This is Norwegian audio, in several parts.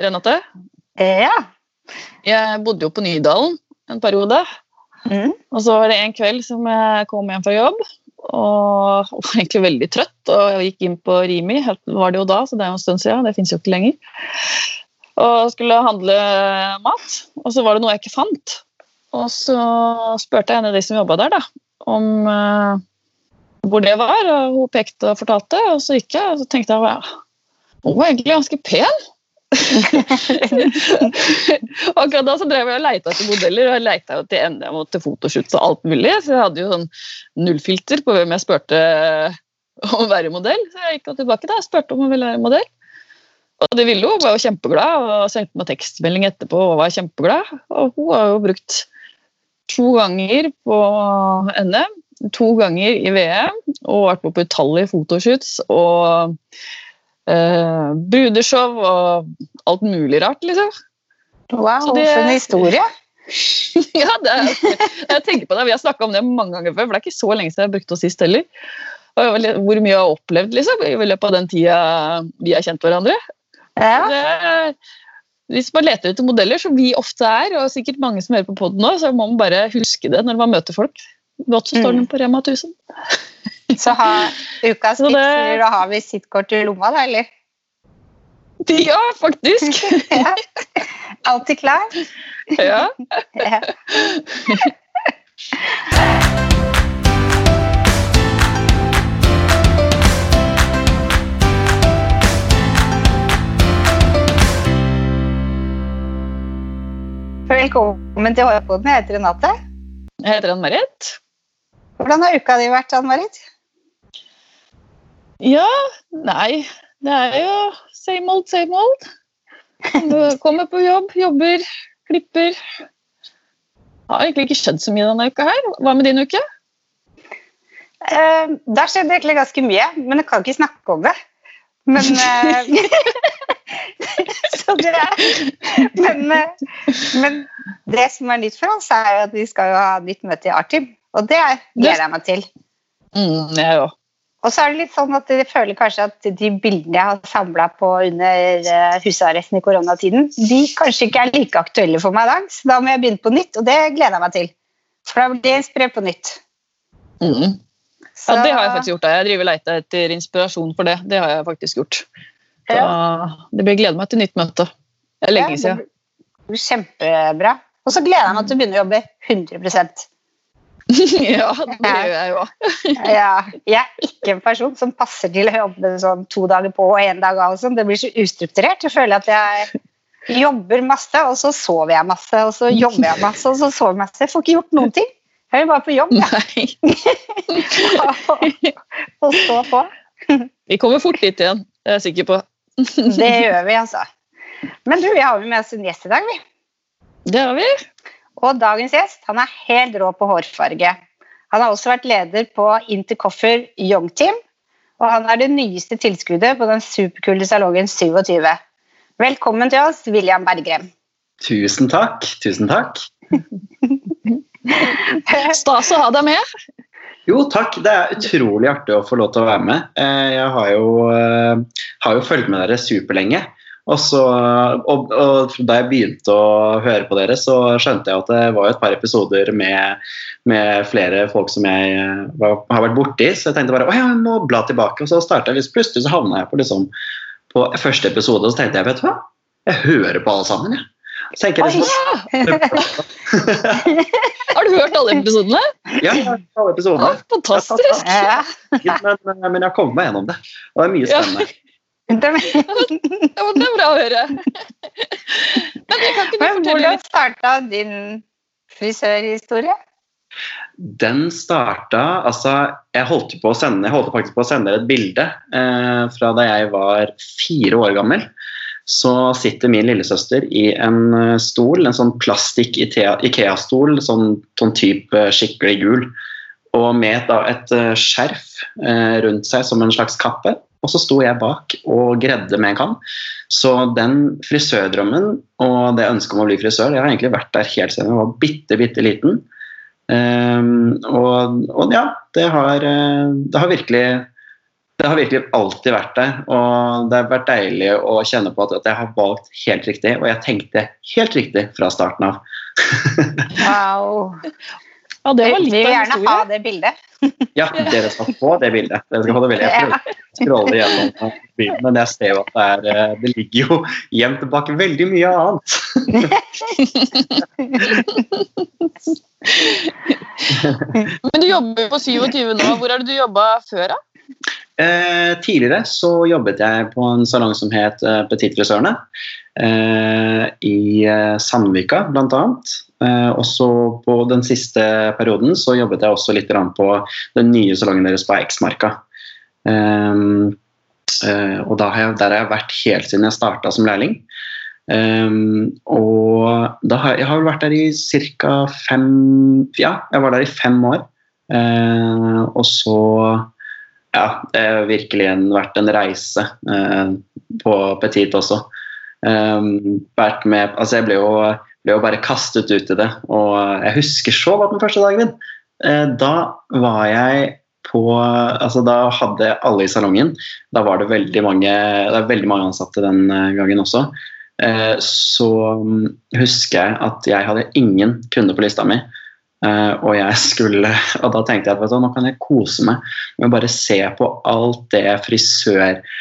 Renate. Ja. Jeg bodde jo på Nydalen en periode. Mm. Og så var det en kveld som jeg kom hjem fra jobb og var egentlig veldig trøtt. Og jeg gikk inn på Rimi, var det jo da, så det er jo en stund siden. Det fins jo ikke lenger. Og skulle handle mat, og så var det noe jeg ikke fant. Og så spurte jeg en av de som jobba der, da, om uh, hvor det var. Og hun pekte og fortalte, og så gikk jeg, og så tenkte jeg ja, hun var egentlig ganske pen. Akkurat da så drev jeg og leita etter modeller, og jeg jo til NM og til fotoshoots og alt mulig. Så jeg hadde jo sånn nullfilter på hvem jeg spurte om å være modell. Så jeg gikk tilbake da, og spurte om hun ville være modell. Og det ville. Hun var jo kjempeglad og sendte meg tekstmelding etterpå og var kjempeglad. Og hun har jo brukt to ganger på NM, to ganger i VM og vært på utallige fotoshoots og eh, brudeshow og alt mulig rart, liksom. Wow, det- for en historie. ja, det er, jeg tenker på det. Vi har snakka om det mange ganger før, for det er ikke så lenge siden jeg brukte det sist heller. Og hvor mye jeg har opplevd liksom, i løpet av den tida vi har kjent hverandre. Ja. Det, hvis man leter etter modeller, som vi ofte er, og sikkert mange som hører på poden nå, så må man bare huske det når man møter folk. Godt så står Mm. den på Rema 1000. Så ha ukas tips det- vi å ha visittkort i lomma, da, eller? Ja, faktisk! Ja. Alltid klar. Ja. Ja. Velkommen til Hårpoden. Jeg heter Renate. Jeg heter Ann-Marit. Hvordan har uka di vært, Ann-Marit? Ja, nei Det er jo same old, same old. Kommer- Kommer på jobb, jobber, klipper. Har egentlig ikke skjedd så mye denne uka her. Hva med din uke? Eh, der skjedde egentlig ganske mye, men jeg kan ikke snakke om det. Men eh, Så det er men, eh, men det som er nytt for oss, er jo at vi skal jo ha nytt møte i Artim. Og det gleder jeg meg til. Mm, jeg òg. Og så er det litt sånn at jeg føler kanskje at de bildene jeg har samla på under eh, husarresten i koronatiden, de kanskje ikke er like aktuelle for meg i dag, så da må jeg begynne på nytt, og det gleder jeg meg til. For da blir jeg inspirert på nytt. Mm. Så, Ja, det har jeg faktisk gjort. da. Jeg driver og leter etter inspirasjon for det. Det har jeg faktisk gjort. Så det blir glede meg til nytt møte. Det er lenge Ja, siden. Kjempebra. Og så gleder jeg meg til å begynne å jobbe 100 ja, det gjør jeg jo. ja, Jeg er ikke en person som passer til å jobbe sånn to dager på og én dag av. sånn. Det blir så ustrukturert. Jeg føler at jeg jobber masse, og så sover jeg masse, og så jobber jeg masse, og så sover jeg masse. Jeg får ikke gjort noen ting. Jeg er bare på jobb, jeg. Nei. og stå på. Vi kommer fort dit igjen, det er jeg sikker på. Det gjør vi, altså. Men du, vi har jo med oss en gjest i dag, vi. Det har vi. Og dagens gjest han er helt rå på hårfarge. Han har også vært leder på Intercoffer Young Team, og han er det nyeste tilskuddet på den superkule salongen 27. Velkommen til oss, William Bergrem. Tusen takk. Tusen takk. Stas å ha deg med. Jo, takk. Det er utrolig artig å få lov til å være med. Eh, Jeg har jo, eh, har jo fulgt med dere superlenge. Og, så, og, og da jeg begynte å høre på dere, så skjønte jeg at det var et par episoder med, med flere folk som jeg eh, var, har vært borti. Så jeg tenkte bare å ja, jeg må bla tilbake. Og så starta jeg, plutselig så havna jeg på, liksom, på første episode, og så tenkte jeg vet du hva, jeg hører på alle sammen. Jeg. Så tenker jeg liksom, Har du hørt alle episodene? ja, jeg har hørt alle Ja, episodene. fantastisk. Ja. Men, men jeg har kommet meg gjennom det. Og det er mye Ja. spennende. Men Ja, men det er bra å høre. Men jeg kan ikke du fortelle hvordan starta din frisørhistorie? Den starta altså, jeg holdt, på å sende, jeg holdt faktisk på å sende dere et bilde eh, fra da jeg var fire år gammel. Så sitter min lillesøster i en eh, stol, en sånn plastikk Ikea- Ikea-stol, sånn, sånn type skikkelig gul, og med da, et eh, skjerf eh, rundt seg som en slags kappe. Og så sto jeg bak og gredde med en kam. Så den frisørdrømmen og det ønsket om å bli frisør, jeg har egentlig vært der helt siden jeg var bitte, bitte liten. Um, og, og ja, det har, eh, det har virkelig det har virkelig alltid vært der. Og det har vært deilig å kjenne på at, at jeg har valgt helt riktig, og jeg tenkte helt riktig fra starten av. Wow. Ja, det var Vi litt vil av en gjerne ha det bildet. Ja, dere skal få det bildet. Dere skal få det bildet. Jeg prøver å scrolle gjennom bildet, men jeg ser jo at det, er, eh, det ligger jo gjemt bak veldig mye annet. Men du jobber på 27 nå. Hvor har du jobba før, da? Eh, tidligere så jobbet jeg på en salong som het eh, Petit Frisørene. Eh, I eh, Sandvika, blant annet. Eh, og så på den siste perioden så jobbet jeg også litt på den nye salongen deres på Eiksmarka. Eh, eh, og har jeg, der har jeg vært helt siden jeg starta som lærling. Eh, og da har jeg har vel vært der i ca. fem Ja, jeg var der i fem år. Eh, og så ja, det har virkelig vært en reise eh, på Petit også. Um, vært med, altså jeg ble jo, ble jo bare kastet ut i det, og jeg husker så godt den første dagen min. Eh, da var jeg på altså Da hadde alle i salongen Da var det veldig mange, det veldig mange ansatte den eh, gangen også. Eh, så mm, husker jeg at jeg hadde ingen kunder på lista mi. Eh, og jeg skulle, og da tenkte jeg at du, nå kan jeg kose meg med å bare se på alt det frisør eh,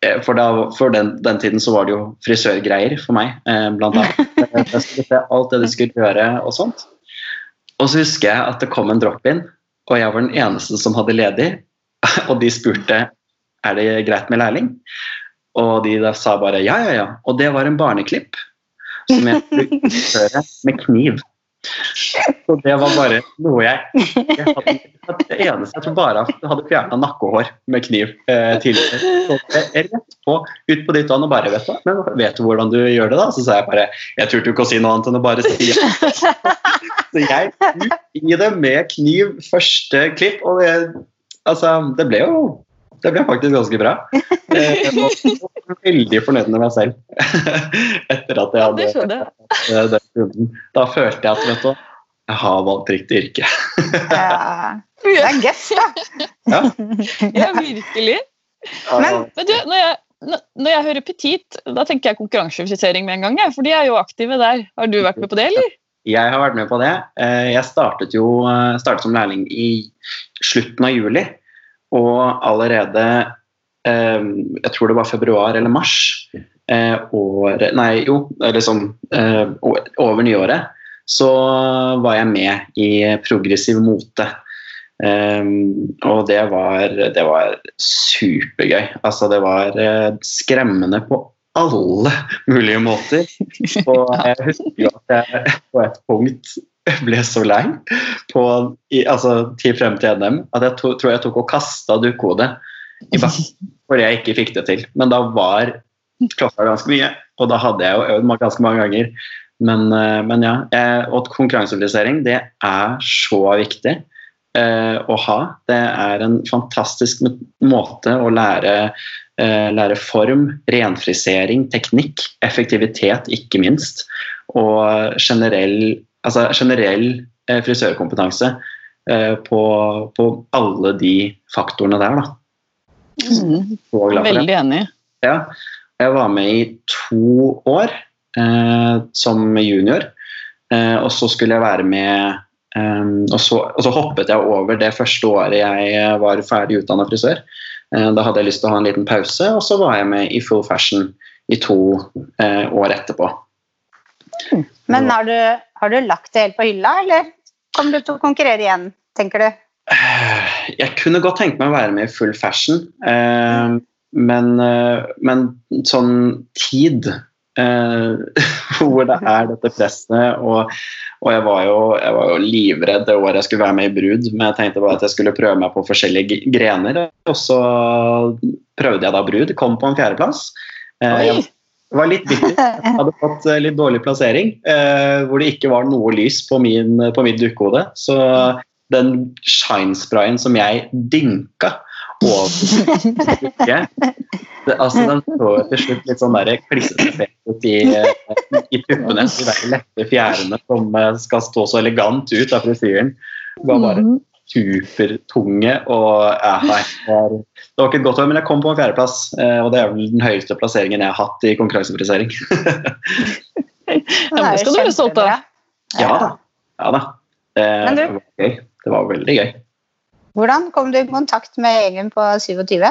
For, da, før den, den tiden så var det jo frisørgreier for meg, eh, blant annet. Eh, alt det de skulle gjøre og sånt. Og så husker jeg at det kom en drop-in, og jeg var den eneste som hadde ledig. Og de spurte er det greit med lærling. Og de da sa bare ja, ja, ja. Og det var en barneklipp som jeg skulle utføre med kniv. Så det var bare noe jeg, jeg hadde, Det eneste jeg tror bare jeg hadde fjerna nakkehår med kniv eh, tidligere. Så jeg rett på, ut på ditt vann og bare vet du, men vet du hvordan du gjør det, da? Så sa jeg bare Jeg turte jo ikke å si noe annet enn å bare si ja. Så jeg ut i det med kniv, første klipp, og jeg, altså, det ble jo det ble faktisk ganske bra. Eh, Jeg var veldig fornøyd med meg selv etter at jeg hadde eh, den runden. Da følte jeg at vet du, jeg har valgt riktig yrke. Ja. Det er gøss, da. Ja. ja, virkelig. Men- Men du, når jeg, når- jeg hører Petit, da tenker jeg konkurransefrisering med en gang. jeg, For de er jo aktive der. Har du vært med på det, eller? Jeg har vært med på det. Eh, Jeg startet jo startet som lærling i slutten av juli. Og allerede eh, Jeg tror det var februar eller mars eh, året Nei, jo, eller sånn eh, over nyåret, så var jeg med i progressiv mote. Um, og det var, det var supergøy. Altså, det var eh, skremmende på alle mulige måter. Og jeg husker at jeg på et punkt ble så lei på, i, altså, til frem til NM at jeg to, tror jeg tok og kasta dukkehodet i bakken fordi jeg ikke fikk det til. Men da var klokka ganske mye, og da hadde jeg jo øvd ganske mange ganger. Men, eh, men ja, og konkurranseorganisering, det er så viktig eh, å ha. Det er en fantastisk måte å lære, eh, lære form, renfrisering, teknikk, effektivitet ikke minst, og generell, altså generell eh, frisørkompetanse eh, på, på alle de faktorene der. Da. Mm, veldig enig. Ja, jeg var med i to år eh, som junior, eh, og så skulle jeg være med Um, og, så, og så hoppet jeg over det første året jeg var ferdig utdanna frisør. Uh, da hadde jeg lyst til å ha en liten pause, og så var jeg med i full fashion i to uh, år etterpå. Men er du, har du lagt det helt på hylla, eller kommer du til å konkurrere igjen, tenker du? Jeg kunne godt tenke meg å være med i full fashion, eh, men, eh, men sånn tid eh, hvor det er dette presset og, og jeg, var jo, jeg var jo livredd det året jeg skulle være med i Brud, men jeg tenkte bare at jeg skulle prøve meg på forskjellige grener. Og så prøvde jeg da Brud, kom på en fjerdeplass. Eh, jeg Oi! var litt bitter. Jeg hadde fått eh, litt dårlig plassering, eh, hvor det ikke var noe lys på, min, på mitt dukkehode. Så den shine-sprayen som jeg dynka over det, altså Den så til slutt litt sånn klissete ut i, eh, i tuppene. De lette fjærene som eh, skal stå så elegant ut av frisyren. Det var bare Mhm. Supertunge. Og ja, nei, det var, det var ikke et godt år, men jeg kom på en fjerdeplass. eh, Og det er vel den høyeste plasseringen jeg har hatt i konkurransefrisering. Ja, men det skal du være stolt av. ja da. Ja da. Du- det var gøy. Det var veldig gøy. Hvordan kom du i kontakt med gjengen på 27?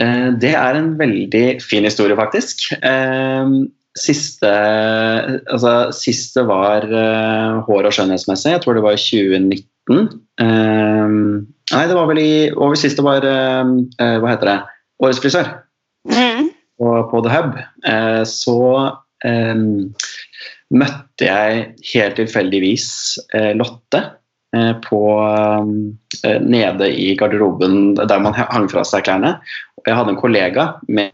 Eh, Det er en veldig fin historie, faktisk. Eh, Siste, altså, siste var eh, hår- og skjønnhetsmessig. Jeg tror det var i 2019. Eh, Nei, det var vel i over siste var eh, eh, Hva heter det? Årets frisør Mm. på, på The Hub. Eh, Så eh, møtte jeg helt tilfeldigvis eh, Lotte på, eh, nede i garderoben der man hang fra seg klærne. Og jeg hadde en kollega med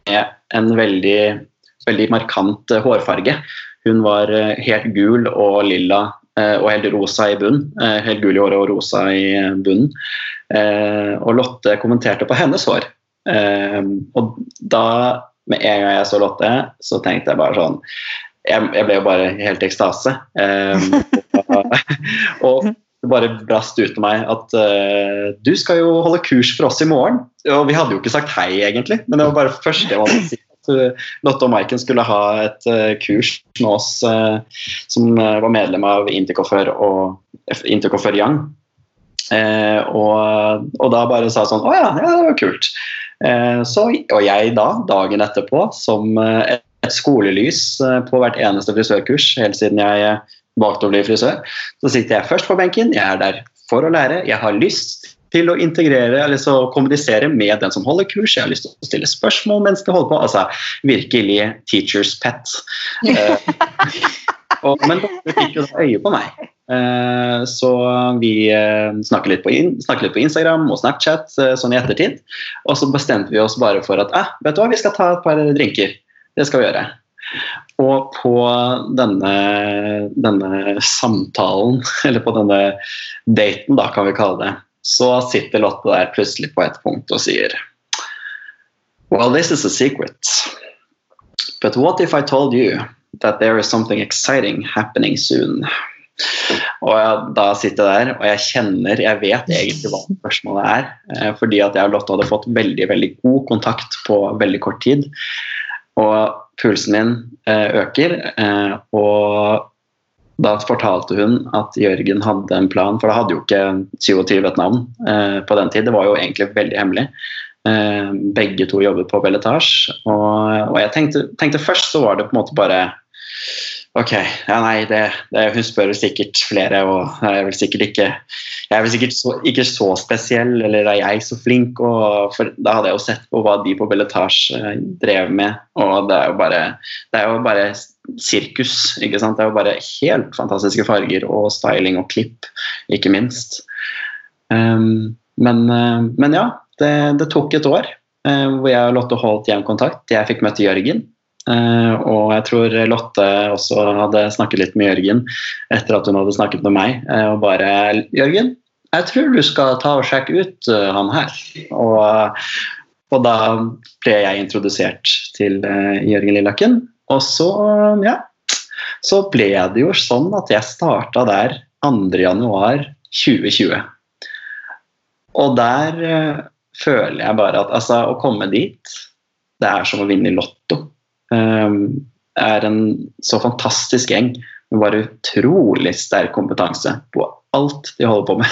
en veldig, veldig markant hårfarge. Hun var helt gul og lilla og helt rosa i bunnen. Eh, helt gul i håret og rosa i eh, bunnen. Eh, og Lotte kommenterte på hennes hår. Eh, og da, med en gang jeg så Lotte, så tenkte jeg bare sånn Jeg, jeg ble jo bare helt i ekstase. Eh, og, det bare brast ut av meg at eh, du skal jo holde kurs for oss i morgen. Og vi hadde jo ikke sagt hei, egentlig, men det var bare første jeg måtte si. Eh, Lotte og Maiken skulle ha et eh, kurs med oss eh, som var medlem av Intercofer og Interco Young. Eh, og, og da bare sa sånn Å ja, ja, det var kult. Så, og jeg da, dagen etterpå, som et, skolelys på hvert eneste frisørkurs helt siden jeg valgte å bli frisør, så sitter jeg først på benken. Jeg er der for å lære. Jeg har lyst til å integrere eller så kommunisere med den som holder kurs. Jeg har lyst til å stille spørsmål mens de holder på. Altså virkelig teacher's pet. Eh, og, men dere fikk jo øye på meg. Eh, så vi eh, snakket, litt på in snakket litt på Instagram og Snapchat eh, sånn i ettertid. Og så bestemte vi oss bare for at eh, vet du hva, vi skal ta et par drinker. Det skal vi gjøre. Og på denne, denne samtalen, eller på denne daten, da kan vi kalle det, så sitter Lotte der plutselig på et punkt og sier Well, this is a secret. But what if I told you that there is something exciting happening soon? Og jeg, da sitter jeg der, og jeg kjenner, jeg vet egentlig hva spørsmålet er. Eh, fordi at jeg og Lotte hadde fått veldig veldig god kontakt på veldig kort tid. Og pulsen min eh, øker. Eh, og da fortalte hun at Jørgen hadde en plan, for da hadde jo ikke 27 et navn eh, på den tid. Det var jo egentlig veldig hemmelig. Eh, begge to jobbet på Belletage. Og, og jeg tenkte, tenkte først så var det på en måte bare Ok, ja nei, det, det, hun spør sikkert flere, og jeg er vel sikkert ikke jeg er vel sikkert så, ikke så spesiell, eller er jeg så flink? Og, for da hadde jeg jo sett på hva de på Belletage eh, drev med, og det er jo bare, det er jo bare sirkus. ikke sant? Det er jo bare helt fantastiske farger og styling og klipp, ikke minst. Um, men, uh, men, ja, det, det, tok et år uh, hvor jeg og Lotte holdt jevn kontakt. Jeg fikk møte Jørgen. Uh, og jeg tror Lotte også hadde snakket litt med Jørgen etter at hun hadde snakket med meg. og bare 'Jørgen, jeg tror du skal ta og sjekke ut han her'. Og, og da ble jeg introdusert til Jørgen Lillaken. Og så, ja, så ble det jo sånn at jeg starta der 2.1.2020. Og der uh, føler jeg bare at altså, å komme dit, det er som å vinne i Lotto. Um, er en så fantastisk gjeng med bare utrolig sterk kompetanse på alt de holder på med.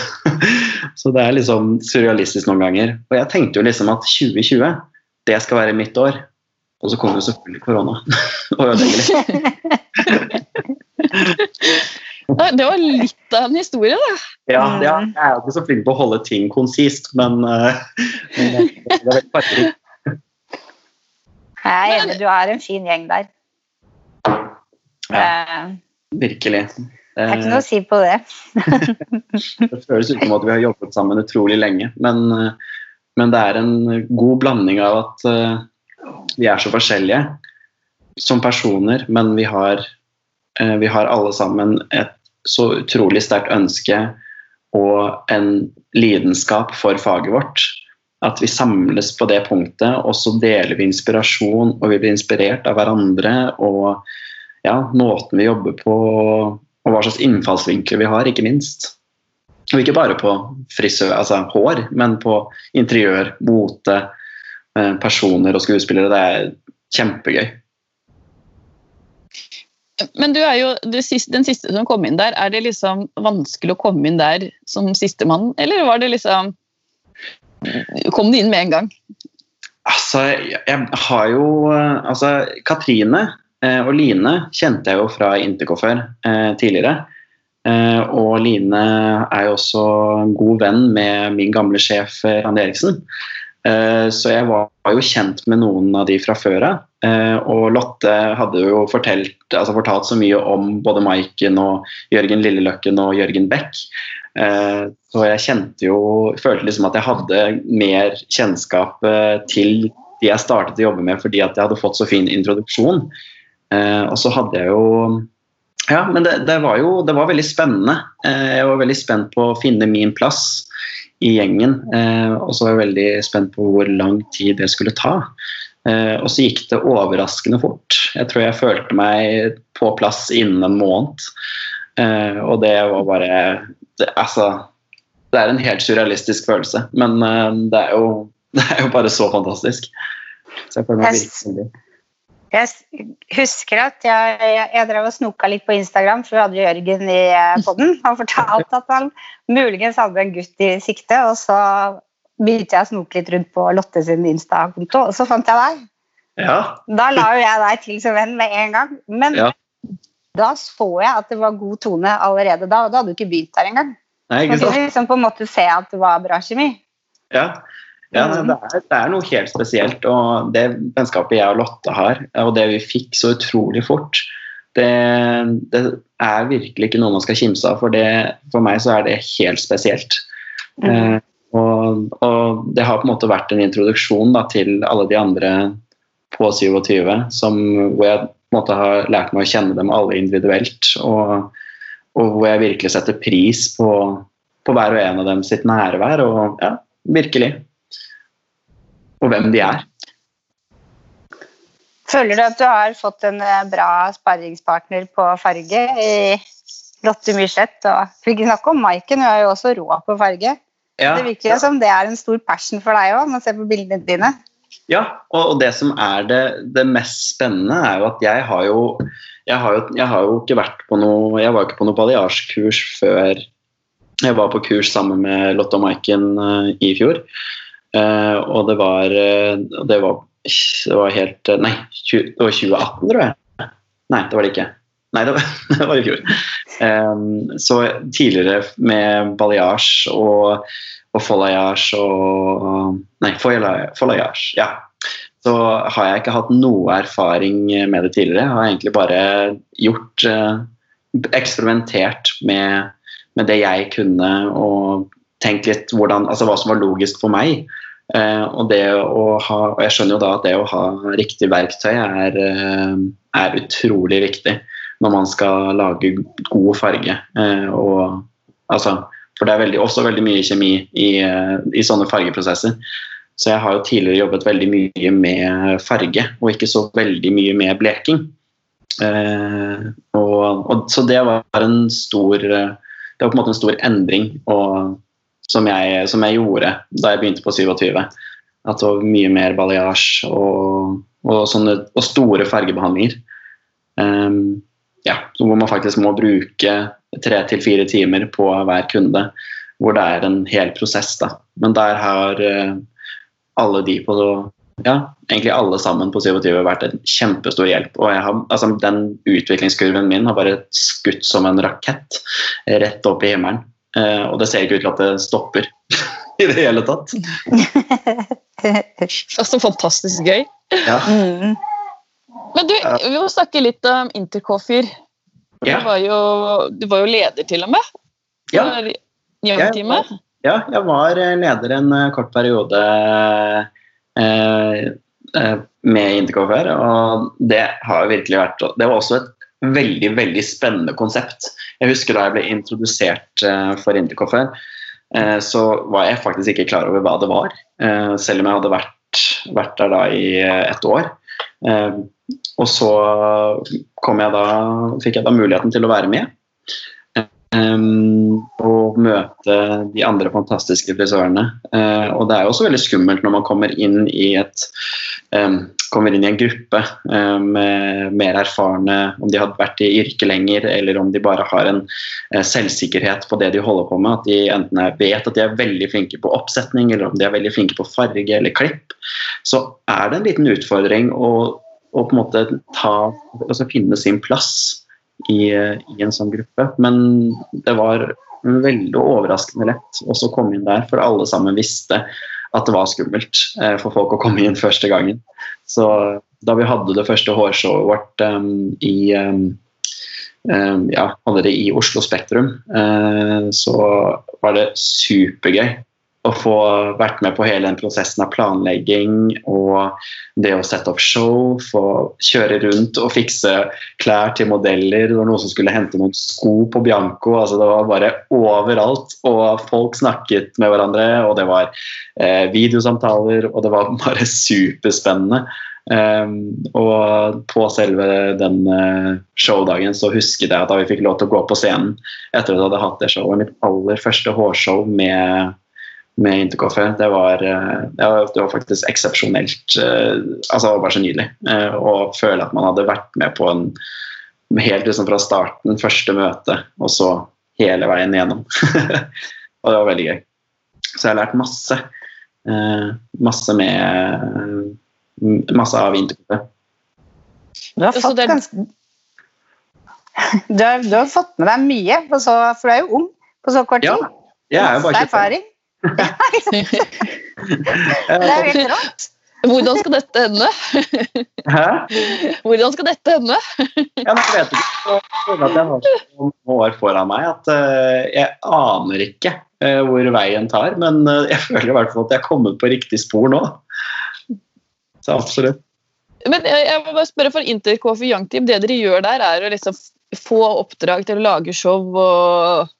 så det er liksom surrealistisk noen ganger. Og jeg tenkte jo liksom at 2020, det skal være mitt år. Og så kom jo selvfølgelig korona og ødelegger Det var litt av en historie, da. Ja, ja, jeg er ikke så flink på å holde ting konsist, men, uh, men det, er veldig fargerikt. Jeg er enig, du er en fin gjeng der. Ja, virkelig. Det er ikke noe å si på det. det føles ut som at vi har jobbet sammen utrolig lenge, men, men det er en god blanding av at uh, vi er så forskjellige som personer, men vi har, uh, vi har alle sammen et så utrolig sterkt ønske og en lidenskap for faget vårt at vi samles på det punktet, og så deler vi inspirasjon, og vi blir inspirert av hverandre. Og ja, måten vi jobber på, og hva slags innfallsvinkler vi har, ikke minst. Og ikke bare på frisør, altså hår, men på interiør, mote, eh, personer og skuespillere. Det er kjempegøy. Men du er jo siste, den siste som kom inn der. Er det liksom vanskelig å komme inn der som sistemann, eller var det liksom Kom du inn med en gang? Altså, jeg har jo Altså, Katrine eh, og Line kjente jeg jo fra Interco før eh, tidligere. Eh, og Line er jo også god venn med min gamle sjef Randi Eriksen. Eh, så jeg var jo kjent med noen av de fra før av. Eh, og Lotte hadde jo fortalt, altså fortalt så mye om både Maiken og Jørgen Lilleløkken og Jørgen Beck. Eh, så jeg kjente jo Følte liksom at jeg hadde mer kjennskap til de jeg startet å jobbe med fordi at jeg hadde fått så fin introduksjon. Og så hadde jeg jo Ja, men det, det var jo det var veldig spennende. Jeg var veldig spent på å finne min plass i gjengen. Og så var jeg veldig spent på hvor lang tid det skulle ta. Eh, og så gikk det overraskende fort. Jeg tror jeg følte meg på plass innen en måned. Eh, og det var bare det, Altså, det er en helt surrealistisk følelse, men eh, det er jo, det er jo bare så fantastisk. Så jeg føler meg virkelig jeg husker at jeg, jeg, jeg drev og snoka litt på Instagram, for vi hadde Jørgen i poden. Han fortalte at han muligens hadde en gutt i sikte, og så begynte jeg å snoke litt rundt på Lotte sin Insta-konto, og så fant jeg deg. Ja. Da la jo jeg deg til som venn med en gang. Men ja. da så jeg at det var god tone allerede da, og da hadde du ikke begynt der engang. Nei? Man kunne liksom på en måte se at det var bra kjemi. Ja, ja det, er, det, er, noe helt spesielt. Og det vennskapet jeg og Lotte har, og det vi fikk så utrolig fort, det, det er virkelig ikke noe man skal kimse av. For, det, for meg så er det helt spesielt. Mm. Eh, og, og, det har på en måte vært en introduksjon da, til alle de andre på 27, som, hvor jeg på en måte har lært meg å kjenne dem alle individuelt. Og, og hvor jeg virkelig setter pris på, på, hver og en av dem sitt nærvær. Og ja, virkelig. Og hvem de er. Føler du at du har fått en eh, bra sparringspartner på farge i Lotte Myrseth? Og vi ikke snakke om Maiken, hun er jo også rå på farge. Ja, det virker ja. som det er en stor passion for deg òg, når man ser på bildene dine. Ja, og det som er det, det mest spennende, er jo at jeg har jo jeg har, jo, jeg har jo ikke vært på noe Jeg var ikke på noe baljasjkurs før jeg var på kurs sammen med Lotte og Maiken uh, i fjor. Uh, og det var, uh, det var Det var helt Nei, 20, det var 2018, tror jeg. Nei, det var det ikke. Nei, det var, det var i fjor. Um, så tidligere med balayage og, og folayage og Nei, folayage, ja. Så har jeg ikke hatt noe erfaring med det tidligere. Jeg har egentlig bare gjort uh, Eksperimentert med, med, det jeg kunne, og tenkt litt hvordan, altså hva som var logisk for meg. Uh, og, det å ha, og jeg skjønner jo da at det å ha riktig verktøy er, uh, er utrolig viktig når man skal lage god farge. Eh, og, altså, for det er veldig, også veldig mye kjemi i, eh, i, sånne fargeprosesser. Så jeg har jo tidligere jobbet veldig mye med farge, og ikke så veldig mye med bleking. Eh, og, og, så det var en stor Det var på en måte en stor endring og, som, jeg, som jeg gjorde da jeg begynte på 27. At det var mye mer baljasj og, og, og store fargebehandlinger. Um, ja, hvor man faktisk må bruke tre til fire timer på hver kunde. Hvor det er en hel prosess. da. Men der har uh, alle de på ja, egentlig alle sammen på 27 vært en kjempestor hjelp. Og har, altså, den utviklingskurven min har bare skutt som en rakett rett opp i himmelen. Uh, og det ser ikke ut til at det stopper i det hele tatt. det er så fantastisk gøy. Ja. Mm. Men du, vi må snakke litt om Intercoffeer. Ja. Du, var jo, du var jo leder, til og med. Ja. Jeg var, ja, jeg var eh, leder en eh, kort periode eh, eh, med Intercoffeer, og det har virkelig vært Det var også et veldig, veldig spennende konsept. Jeg husker da jeg ble introdusert eh, for Intercoffeer, eh, så var jeg faktisk ikke klar over hva det var, selv om jeg hadde vært, vært der da i et år. Og så kom jeg da, fikk jeg da muligheten til å være med. Um, og møte de andre fantastiske frisørene. Uh, og det er jo også veldig skummelt når man kommer inn i et um, kommer inn i en gruppe uh, med mer erfarne, om de har vært i yrket lenger, eller om de bare har en uh, selvsikkerhet på det de holder på med. At de enten vet at de er veldig flinke på oppsetning, eller om de er veldig flinke på farge eller klipp. Så er det en liten utfordring å, å på en måte ta, altså finne sin plass i, i, en sånn gruppe. Men det var veldig overraskende lett å komme inn der, for alle sammen visste at det var skummelt eh, for folk å komme inn første gangen. Så da vi hadde det første hårshowet vårt um, i um, ja, hadde det i Oslo Spektrum, uh, så var det supergøy å få vært med på hele den prosessen av planlegging og det å sette opp show, få kjøre rundt og fikse klær til modeller. Det var noen som skulle hente noen sko på Bianco. altså Det var bare overalt. Og folk snakket med hverandre, og det var eh, videosamtaler, og det var bare superspennende. Um, og på selve den uh, showdagen så husket jeg at da vi fikk lov til å gå på scenen etter at jeg hadde hatt det showet, mitt aller første hårshow med med Intercoffee. Det var, eh, det var, faktisk eksepsjonelt. Eh, altså, det var bare så nydelig. Eh, å føle at man hadde vært med på en helt liksom fra starten, første møte, og så hele veien gjennom. og det var veldig gøy. Så jeg har lært masse. Masse med Masse av Intercoffee. Du har fått ganske du har, du har, fått med deg mye, så, for du er jo ung på så kort tid. Ja, jeg er jo bare 25. erfaring det er helt rått. Hvordan skal dette ende? Hæ? Hvordan skal dette ende? jeg vet ikke. Jeg føler at jeg har så mange år foran meg at uh, jeg aner ikke uh, hvor veien tar. Men uh, jeg føler i hvert fall at jeg er kommet på riktig spor nå. Så absolutt. Men jeg, må bare spørre for Interkf Young Team, det dere gjør der, er å liksom få oppdrag til å lage show og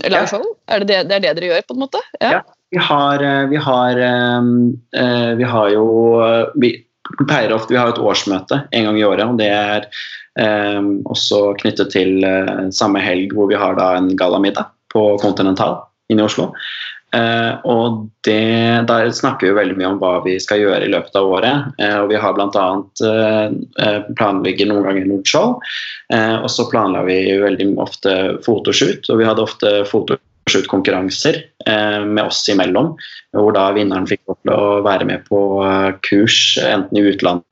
lage show? Er det det, det er det dere gjør, på en måte? Ja. ja vi, har, eh, vi, har, uh, vi har jo Vi pleier ofte Vi har et årsmøte en gang i året, og det er um, også knyttet til uh, samme helg hvor vi har da en gallamiddag på Continental inne i Oslo. Uh, og det, Der snakker vi veldig mye om hva vi skal gjøre i løpet av året. Uh, og Vi har bl.a. Uh, planlegger noen ganger noen show. Uh, og så planla vi veldig ofte fotoshoot, og vi hadde ofte fotoshoot-konkurranser med oss imellom. Hvor da vinneren fikk lov til å være med på kurs enten i utlandet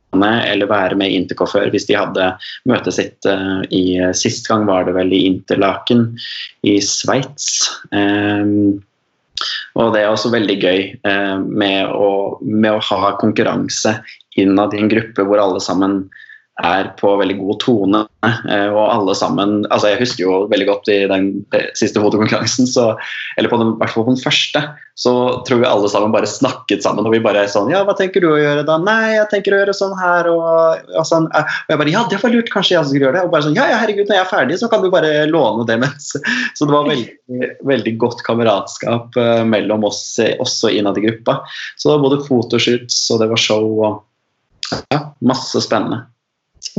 eller være med Intercoffør hvis de hadde møtet sitt i Sist gang var det vel i Interlaken i Sveits. Um, og det er også veldig gøy eh, med, å, med, å, ha konkurranse innad i en gruppe hvor alle sammen er på veldig god tone. Eh, og alle sammen altså Jeg husker jo veldig godt i den eh, siste fotokonkurransen, så, eller på den, hvert fall på den første, så tror vi alle sammen bare snakket sammen. Og vi bare sånn Ja, hva tenker du å gjøre da? Nei, jeg tenker å gjøre sånn her. Og, og sånn. Og jeg bare Ja, det var lurt, kanskje jeg skulle gjøre det. Og bare sånn Ja, ja, herregud, når jeg er ferdig, så kan du bare låne det mens. Så det var veldig, veldig godt kameratskap uh, mellom oss også innad i gruppa. Så det var både fotoshoots, og det var show og ja, masse spennende.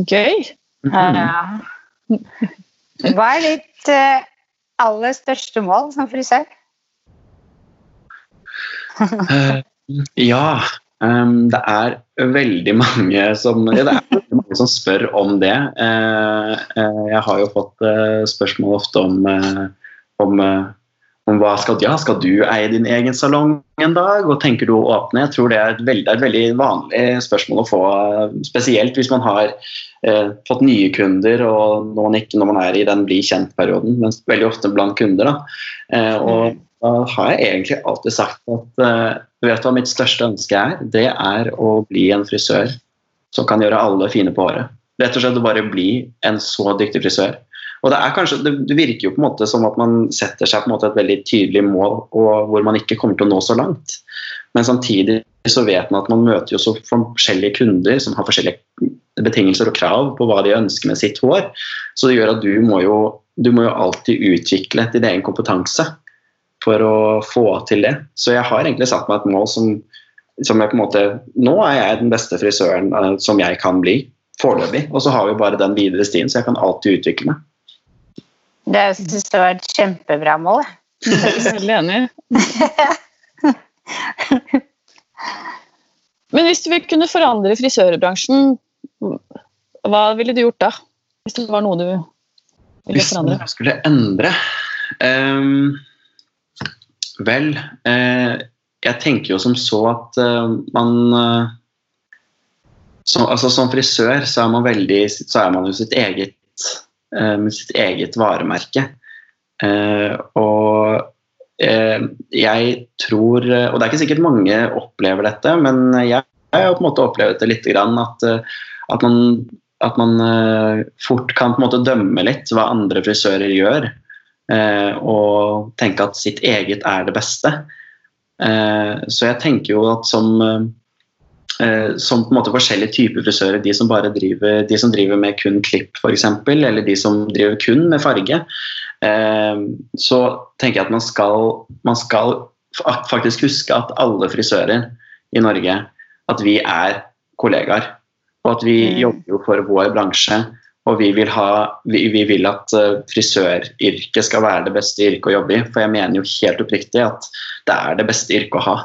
Gøy. Mm. Hva er ditt uh, aller største mål som frisør? uh, ja. Um, det er veldig mange som ja, det er veldig mange som spør om det. Uh, jeg har jo fått spørsmål ofte om, om om hva skal, ja, skal du eie din egen salong en dag, og tenker du å åpne? Jeg tror det er et veldig, et veldig vanlig spørsmål å få, spesielt hvis man har eh, fått nye kunder og når man, ikke, når man er i den bli kjent-perioden, men veldig ofte blant kunder. Da. Eh, og da har jeg egentlig alltid sagt at eh, vet du hva mitt største ønske er? Det er å bli en frisør som kan gjøre alle fine på håret. Rett og slett å bare bli en så dyktig frisør og det, kanskje, det, virker jo på en måte som at man setter seg på en måte et veldig tydelig mål hvor man ikke kommer til å nå så langt. Men samtidig så vet man at man møter jo så forskjellige kunder som har forskjellige betingelser og krav på hva de ønsker med sitt hår. Så det gjør at du må jo, du må jo alltid utvikle din egen kompetanse for å få til det. Så jeg har egentlig satt meg et mål som, som jeg på en måte Nå er jeg den beste frisøren uh, som jeg kan bli. Foreløpig. Og så har vi bare den videre stien, så jeg kan alltid utvikle meg. Det syns jeg var et kjempebra mål. jeg. Er veldig enig. Men hvis du kunne forandre frisørbransjen, hva ville du gjort da? Hvis det var noe du ville forandre? Hvis jeg skulle endre um, Vel, uh, jeg tenker jo som så at uh, man uh, så, altså Som frisør så er man veldig så er man jo sitt eget, med sitt eget varemerke. Eh, og eh, jeg tror eh, Og det er ikke sikkert mange opplever dette, men jeg, har på en måte opplevd det litt at, eh, at man at man eh, fort kan på en måte dømme litt hva andre frisører gjør, eh, og tenke at sitt eget er det beste. Eh, så jeg tenker jo at som, eh, som på en måte forskjellige typer frisører, de som bare driver, de som driver med kun klipp f.eks., eller de som driver kun med farge, eh, så tenker jeg at man skal, man skal faktisk huske at alle frisører i Norge, at vi er kollegaer. Og at vi Mm. jobber jo for vår bransje. Og vi vil, ha, vi, vi vil at eh, frisøryrket skal være det beste yrket å jobbe i. For jeg mener jo helt oppriktig at det er det beste yrket å ha.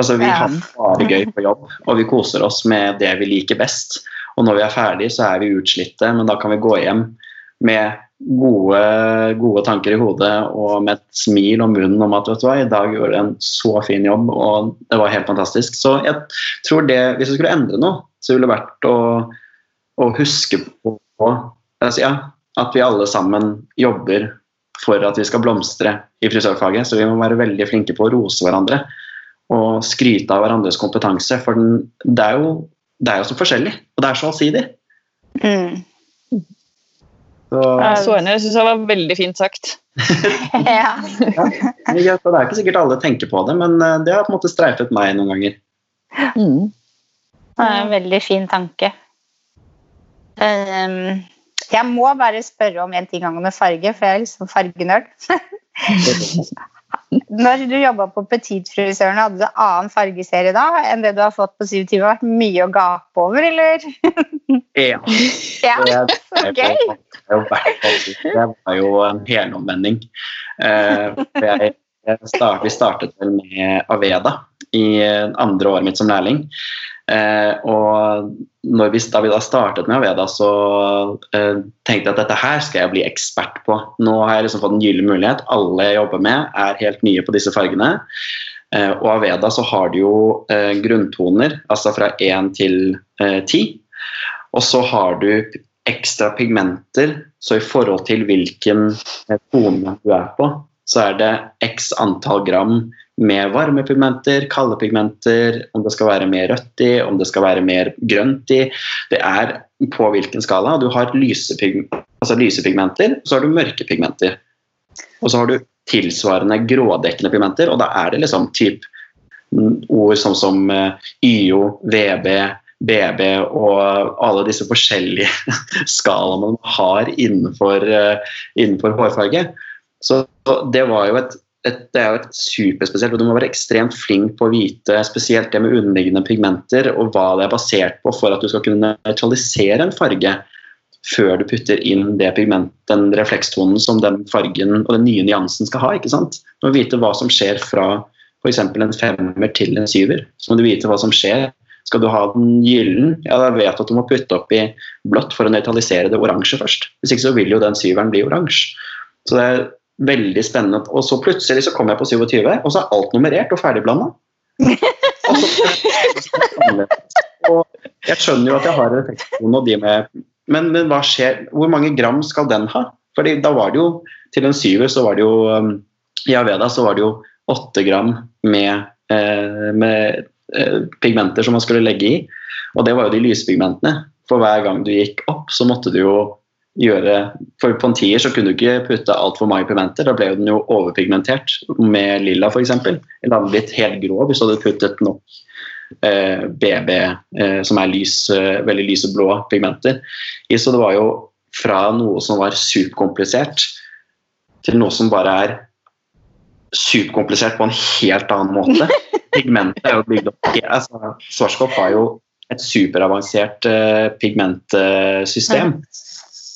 Altså Vi har bare gøy på jobb, og vi koser oss med det vi liker best. Og når vi er ferdig, så er vi utslitte, men da kan vi gå hjem med gode, gode tanker i hodet og med et smil om munnen om at vet du hva, i dag gjorde du en så fin jobb, og det var helt fantastisk. Så jeg tror det, hvis jeg skulle endre noe, så ville det vært å, å huske på altså, ja, at vi alle sammen jobber for at vi skal blomstre i frisørfaget. Så vi må være veldig flinke på å rose hverandre og skryte av hverandres kompetanse. For den, det, er jo, det er jo så forskjellig, og det er så allsidig. Mm. Så, Så enig. Jeg syns det var veldig fint sagt. ja. ja, det er ikke sikkert alle tenker på det, men eh, det har på en måte streifet meg noen ganger. Mm. Det er en veldig fin tanke. Um, jeg må bare spørre om en ting angående farge, for jeg er liksom fargenerd. Når du jobba på Petitfrisøren, hadde du annen fargeserie da enn det du har fått på 27? Har vært mye å gape over, eller? Ja. Ja, Det, det var jo en helomvending. Uh, jeg, jeg start, vi startet vel med Aveda i eh, andre året mitt som lærling. Eh, og vi, da vi da startet med Aveda, så eh, tenkte jeg at dette her skal jeg bli ekspert på. Nå har jeg liksom fått en gyllen mulighet. Alle jeg jobber med, er helt nye på disse fargene. Eh, og Aveda så har du jo eh, grunntoner, altså fra 1 til eh, 10. Og så har du ekstra pigmenter, så i forhold til hvilken eh, tone du er på, så er det x antall gram med varme pigmenter, kalde pigmenter, om det skal være mer rødt i, om det skal være mer grønt i. Det er på hvilken skala. Du har lyse, altså lyse pigmenter, så har du mørke pigmenter. Og så har du tilsvarende grådekkende pigmenter, og da er det liksom typ ord sånn som eh, YO, VB, BB og alle disse forskjellige skalaene man har innenfor, eh, innenfor hårfarge. Så det var jo et, det er jo et superspesielt, og du må være ekstremt flink på å vite spesielt det med underliggende pigmenter og hva det er basert på for at du skal kunne nøytralisere en farge før du putter inn det pigment, den reflekstonen som den fargen og den nye nyansen skal ha. ikke sant? Du må vite hva som skjer fra f.eks. en femmer til en syver. Så må du vite hva som skjer. Skal du ha den gyllen, ja, da vet du at du må putte oppi blått for å nøytralisere det oransje først. Hvis ikke så vil jo den syveren bli oransje. Så det er veldig spennende. Og så plutselig så kom jeg på 27, og så er alt nummerert og ferdigblanda. Og jeg skjønner jo at jeg har refleksjon og de med men, men hva skjer? Hvor mange gram skal den ha? Fordi da var det jo Til en syver så var det jo um, I Aveda så var det jo åtte gram med, eh, med eh, pigmenter som man skulle legge i. Og det var jo de lyspigmentene. For hver gang du gikk opp, så måtte du jo gjøre For på en tier så kunne du ikke putte altfor mange pigmenter. Da ble jo den jo overpigmentert med lilla f.eks. Eller hadde blitt helt grå hvis du hadde puttet nok eh, BB, eh, som er lys, eh, veldig lyse blå pigmenter. I, så det var jo fra noe som var superkomplisert, til noe som bare er superkomplisert på en helt annen måte. Pigmentet er jo bygd opp altså, Svarskop har jo et superavansert eh, pigmentsystem.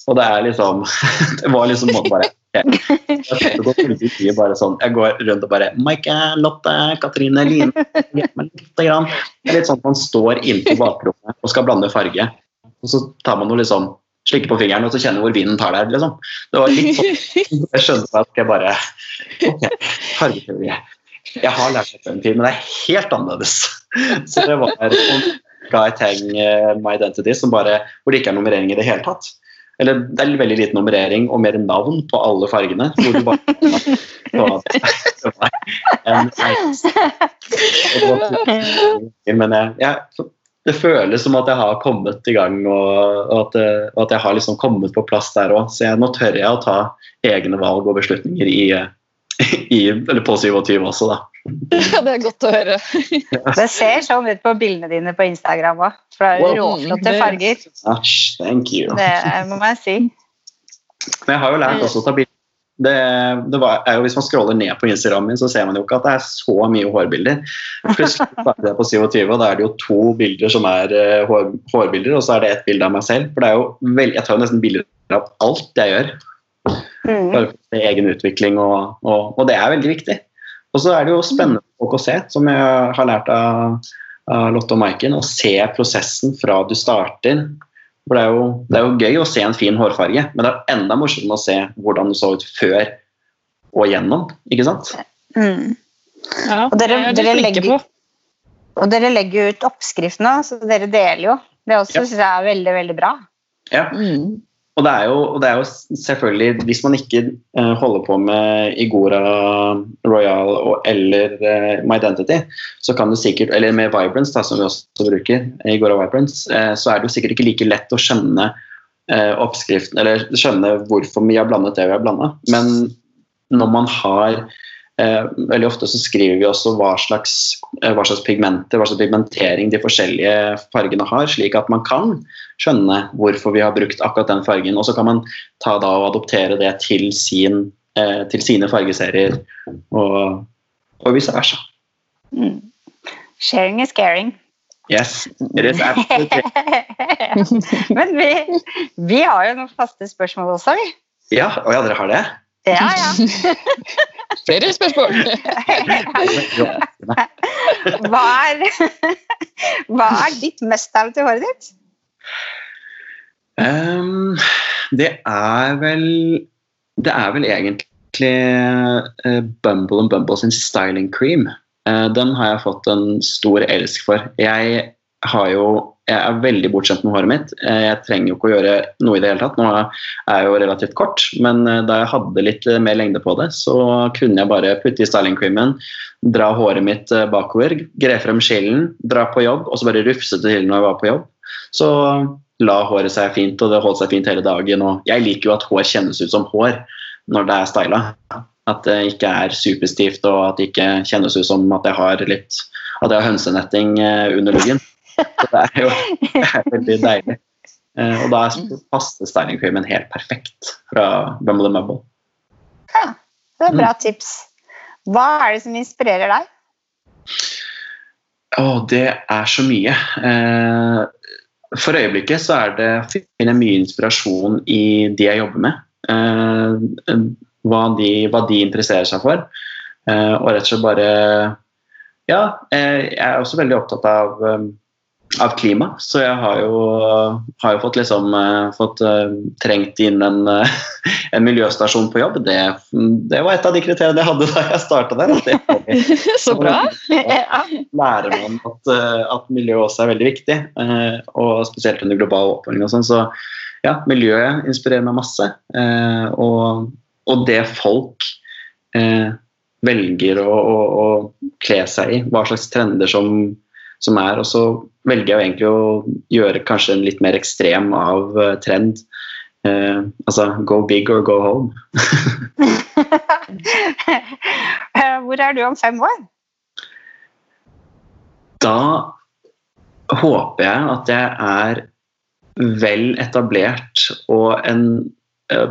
Og det er liksom Det var liksom måte bare. Jeg bare sånn Jeg går rundt og bare Maike, Lotte, Katrine, Line. Det er litt sånn at man står inne på bakrommet og skal blande farge. Og så tar man noe liksom slikker på fingeren og så kjenner hvor vinden tar deg. Liksom. Det var litt sånn Jeg skjønte at jeg bare Ok, fargeteori. Jeg har lært dette en tid, men det er helt annerledes. Så det var Guy Tang uh, My Identity, som bare, hvor det ikke er nummerering i det hele tatt. Eller det er veldig lite nummerering og mer navn på alle fargene. hvor du bare Men jeg, jeg, det føles som at jeg har kommet i gang, og, og, at, og at, jeg har liksom kommet på plass der òg. Så jeg, nå tør jeg å ta egne valg og beslutninger i, i, på 27 også, da. Ja, det er godt å høre. det ser sånn ut på bildene dine på Instagram òg. For det er råflotte farger. Thank you. Det må jeg si. Men jeg har jo lært også å ta bilder det, det var, jo, hvis man scroller ned på Instagram min, så ser man jo ikke at det er så mye hårbilder. Plutselig starter jeg på 27, og da er det jo to bilder som er uh, hår, hårbilder, og så er det ett bilde av meg selv. For det er jo veld, jeg tar jo nesten bilder av alt jeg gjør. Mm. Bare for egen utvikling, og, og, og, det er veldig viktig. Og så er det jo spennende folk å se, som jeg har lært av, av Lotte og Maiken, å se prosessen fra du starter for det er, jo, det er, jo, gøy å se en fin hårfarge, men det er enda morsommere å se hvordan du så ut før og gjennom. Ikke sant? Mm. Ja, og, dere, dere legger, og dere legger ut oppskriftene, så dere deler jo. Det også ja. syns jeg er veldig, veldig bra. Ja. Mm. Og det, jo, og det, er jo, selvfølgelig Hvis man ikke uh, holder på med Igora Royal og, eller uh, My Identity, så kan du sikkert, eller med Vibrance, da, som vi også bruker, Igora Vibrance, uh, så er det jo sikkert ikke like lett å skjønne oppskriften, eller skjønne hvorfor vi har blandet det vi har blanda. Men når man har Eh, veldig ofte så skriver vi også hva slags, eh, hva slags pigmenter, hva slags pigmentering de forskjellige fargene har, slik at man kan skjønne hvorfor vi har brukt akkurat den fargen. Og så kan man ta da og adoptere det til, sin, eh, til sine fargeserier, og, og vice versa. Mm. Sharing is caring. Yes, it is absolutely. Men vi, vi har jo noen faste spørsmål også, vi. Ja, og ja, dere har det? Ja, ja. Flere spørsmål. hva, er, hva er ditt must-have til håret ditt? Um, det er vel Det er vel egentlig uh, Bumble and Bumble sin styling cream. Uh, den har jeg fått en stor elsk for. Jeg har jo jeg er veldig bortskjemt med håret mitt. Eh, jeg trenger jo ikke å gjøre noe i det hele tatt. Nå er jeg jo relativt kort, men eh, da jeg hadde litt eh, mer lengde på det, så kunne jeg bare putte i styling creamen, dra håret mitt bakover, gre frem skillen, dra på jobb, og så bare rufse det til når jeg var på jobb. Så la håret seg fint, og det holdt seg fint hele dagen. Og jeg liker jo at hår kjennes ut som hår når det er styla. At det ikke er superstivt, og at det ikke kjennes ut som at jeg har litt at jeg har hønsenetting under luggen. Så det er jo det er veldig deilig. Uh, og da passer styling creamen helt perfekt fra Bumble and Mumble. Ja, det er bra mm. tips. Hva er det som inspirerer deg? Å, oh, det er så mye. Uh, for øyeblikket så er det finner jeg mye inspirasjon i de jeg jobber med. Uh, hva, de, hva, de, interesserer seg for. og rett og slett bare Ja, jeg er også veldig opptatt av av klima. Så jeg har jo, har jo fått, liksom, uh, fått uh, trengt inn en, uh, en, miljøstasjon på jobb. Det, det, var et av de kriteriene jeg hadde da jeg starta der. Så bra! Lærer man at, at miljø også er veldig viktig, og spesielt under global oppvarming. og sånn, Så ja, miljøet inspirerer meg masse. Og, og, det folk velger å, å, å kle seg i, hva slags trender som som er. Og så velger jeg egentlig å gjøre kanskje en litt mer ekstrem av uh, trend. Eh, altså go big or go home. Eh, hvor er du om fem år? Da håper jeg at jeg er vel etablert og en,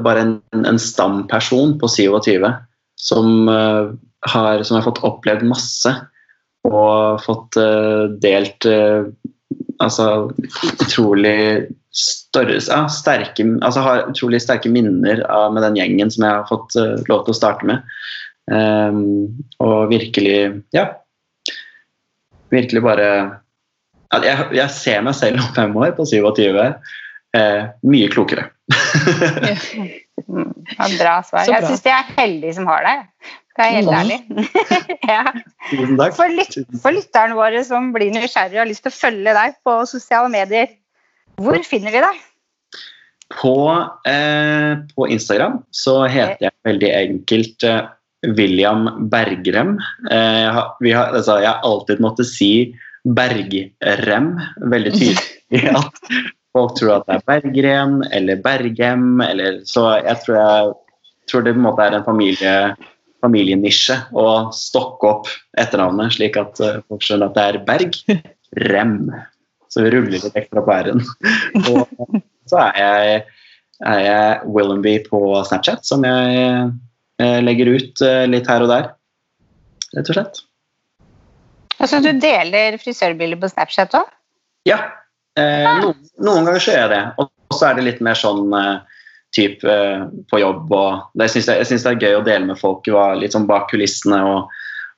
bare en, en stamperson på 27 som, har, som har fått opplevd masse og fått uh, delt uh, altså utrolig større, ja, sterke, altså har utrolig sterke minner av, med den gjengen som jeg har fått uh, lov til å starte med. Um, og virkelig Ja. Virkelig bare jeg, jeg, ser meg selv om fem år, på 27. Uh, mye klokere. Mm, ja, bra svar. Bra. Jeg syns de er heldige som har deg. Skal jeg helt mm. ærlig. ja. for, lyt for lytterne våre som blir nysgjerrige og har lyst til å følge deg på sosiale medier, hvor finner de deg? På, eh, på Instagram så heter jeg veldig enkelt eh, William Bergrem. Eh, jeg, har, har, altså, jeg, har, alltid måttet si Bergrem veldig tydelig. at folk tror at det er Berggren eller Bergem. Eller, så jeg tror, jeg tror, det på en måte er en familie, familienisje å stokke opp etternavnet, slik at uh, folk skjønner at det er Bergrem. Så vi ruller litt ekstra på r-en. Og så er jeg, er jeg Willenby på Snapchat, som jeg uh, legger ut uh, litt her og der, rett og slett. Altså du deler frisørbilder på Snapchat òg? Ja, Eh, noen, noen, ganger så gjør jeg det. Og så er det litt mer sånn eh, typ eh, på jobb og det, synes jeg, syns det er gøy å dele med folk litt sånn bak kulissene og,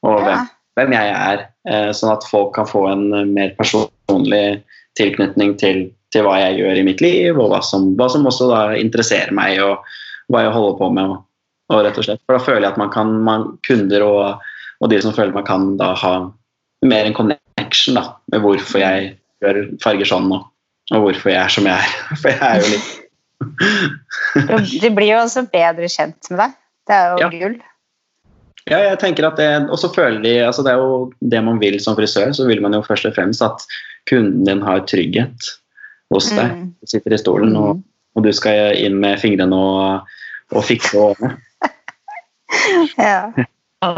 og ja. hvem, hvem, jeg er. Eh, sånn at folk kan få en eh, mer personlig tilknytning til, til, hva jeg gjør i mitt liv, og hva som, hva som også da interesserer meg, og hva jeg holder på med. Og, og rett og slett. For da føler jeg at man kan, man, kunder og, og de som føler man kan da ha mer en connection da, med hvorfor jeg gjør farger sånn, og, og hvorfor jeg er som jeg er. For jeg er jo litt Du blir jo også bedre kjent med deg. Det er jo ja. gull. Ja, jeg tenker at det, og så føler de, altså Det er jo det man vil som frisør. Så vil man jo først og fremst at kunden din har trygghet hos deg. Mm. Du sitter i stolen, og, mm. og, du skal inn med fingrene og, og fikse og ordne. ja. ja.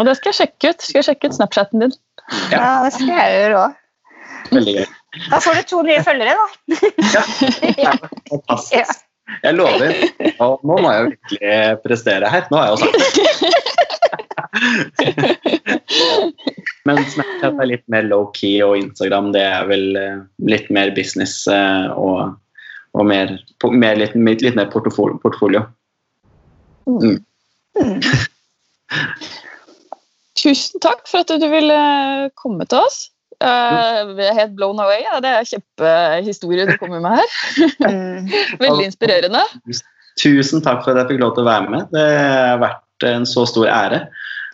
Det skal jeg sjekke ut. Skal jeg sjekke ut Snapchaten din. Ja, ja det skal jeg gjøre òg. Veldig gøy. Da får du to nye følgere, da. ja, fantastisk. Jeg lover. Og nå må jeg jo virkelig prestere her. Nå har jeg jo sagt det. Men Snapchat er litt mer low-key, og Instagram det er vel eh, litt mer business eh, og, og mer, mer, litt, litt, mer portfolio. Mm. Mm. Tusen takk for at du ville komme til oss. Uh, er helt blown away. Ja. Det er kjempehistorie du kommer med her. Veldig inspirerende. Tusen takk for at jeg fikk lov til å være med. Det har vært en så stor ære.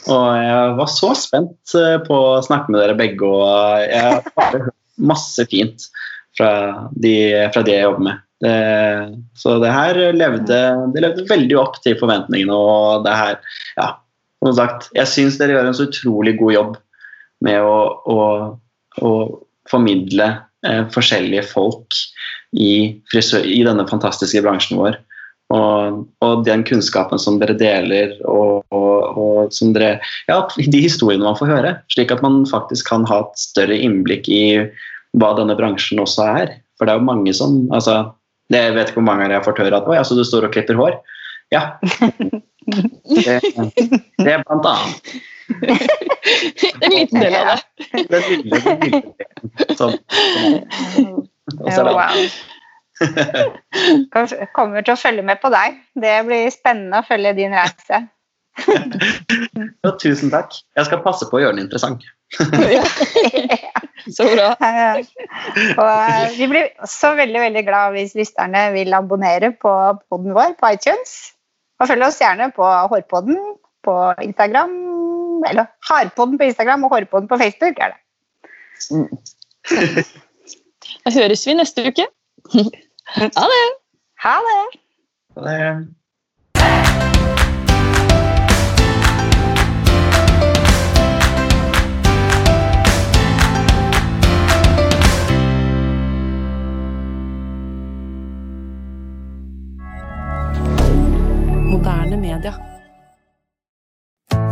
Og jeg var så spent eh, på å snakke med dere begge, og jeg har hørt masse fint fra de, fra de jeg jobber med. Det, så det her levde, det levde veldig opp til forventningene, og det her Ja, som sagt, jeg syns dere gjør en så utrolig god jobb med å, å å formidle eh, forskjellige folk i, frisør, i, denne fantastiske bransjen vår. Og, og, den kunnskapen som dere deler, og, og, og, som dere Ja, de historiene man får høre. Slik at man faktisk kan ha et større innblikk i hva denne bransjen også er. For det er jo mange som altså, det, Jeg vet ikke hvor mange jeg har fått høre at Oi, altså du står og klipper hår. Ja. Det, det er blant annet. En liten del av det. Den lille, den lille delen. Sånn. Kommer til å følge med på deg. Det blir spennende å følge din reise. ja, tusen takk. Jeg skal passe på å gjøre den interessant. så bra. Og eh, vi blir også veldig veldig glad hvis lysterne vil abonnere på poden vår på iTunes. Og følg oss gjerne på Hårpodden på Instagram eller Harpodden på Instagram og Hårpodden på Facebook. er det. Mm. Da høres vi neste uke. Ha det. Ha det. Ha det. moderne media.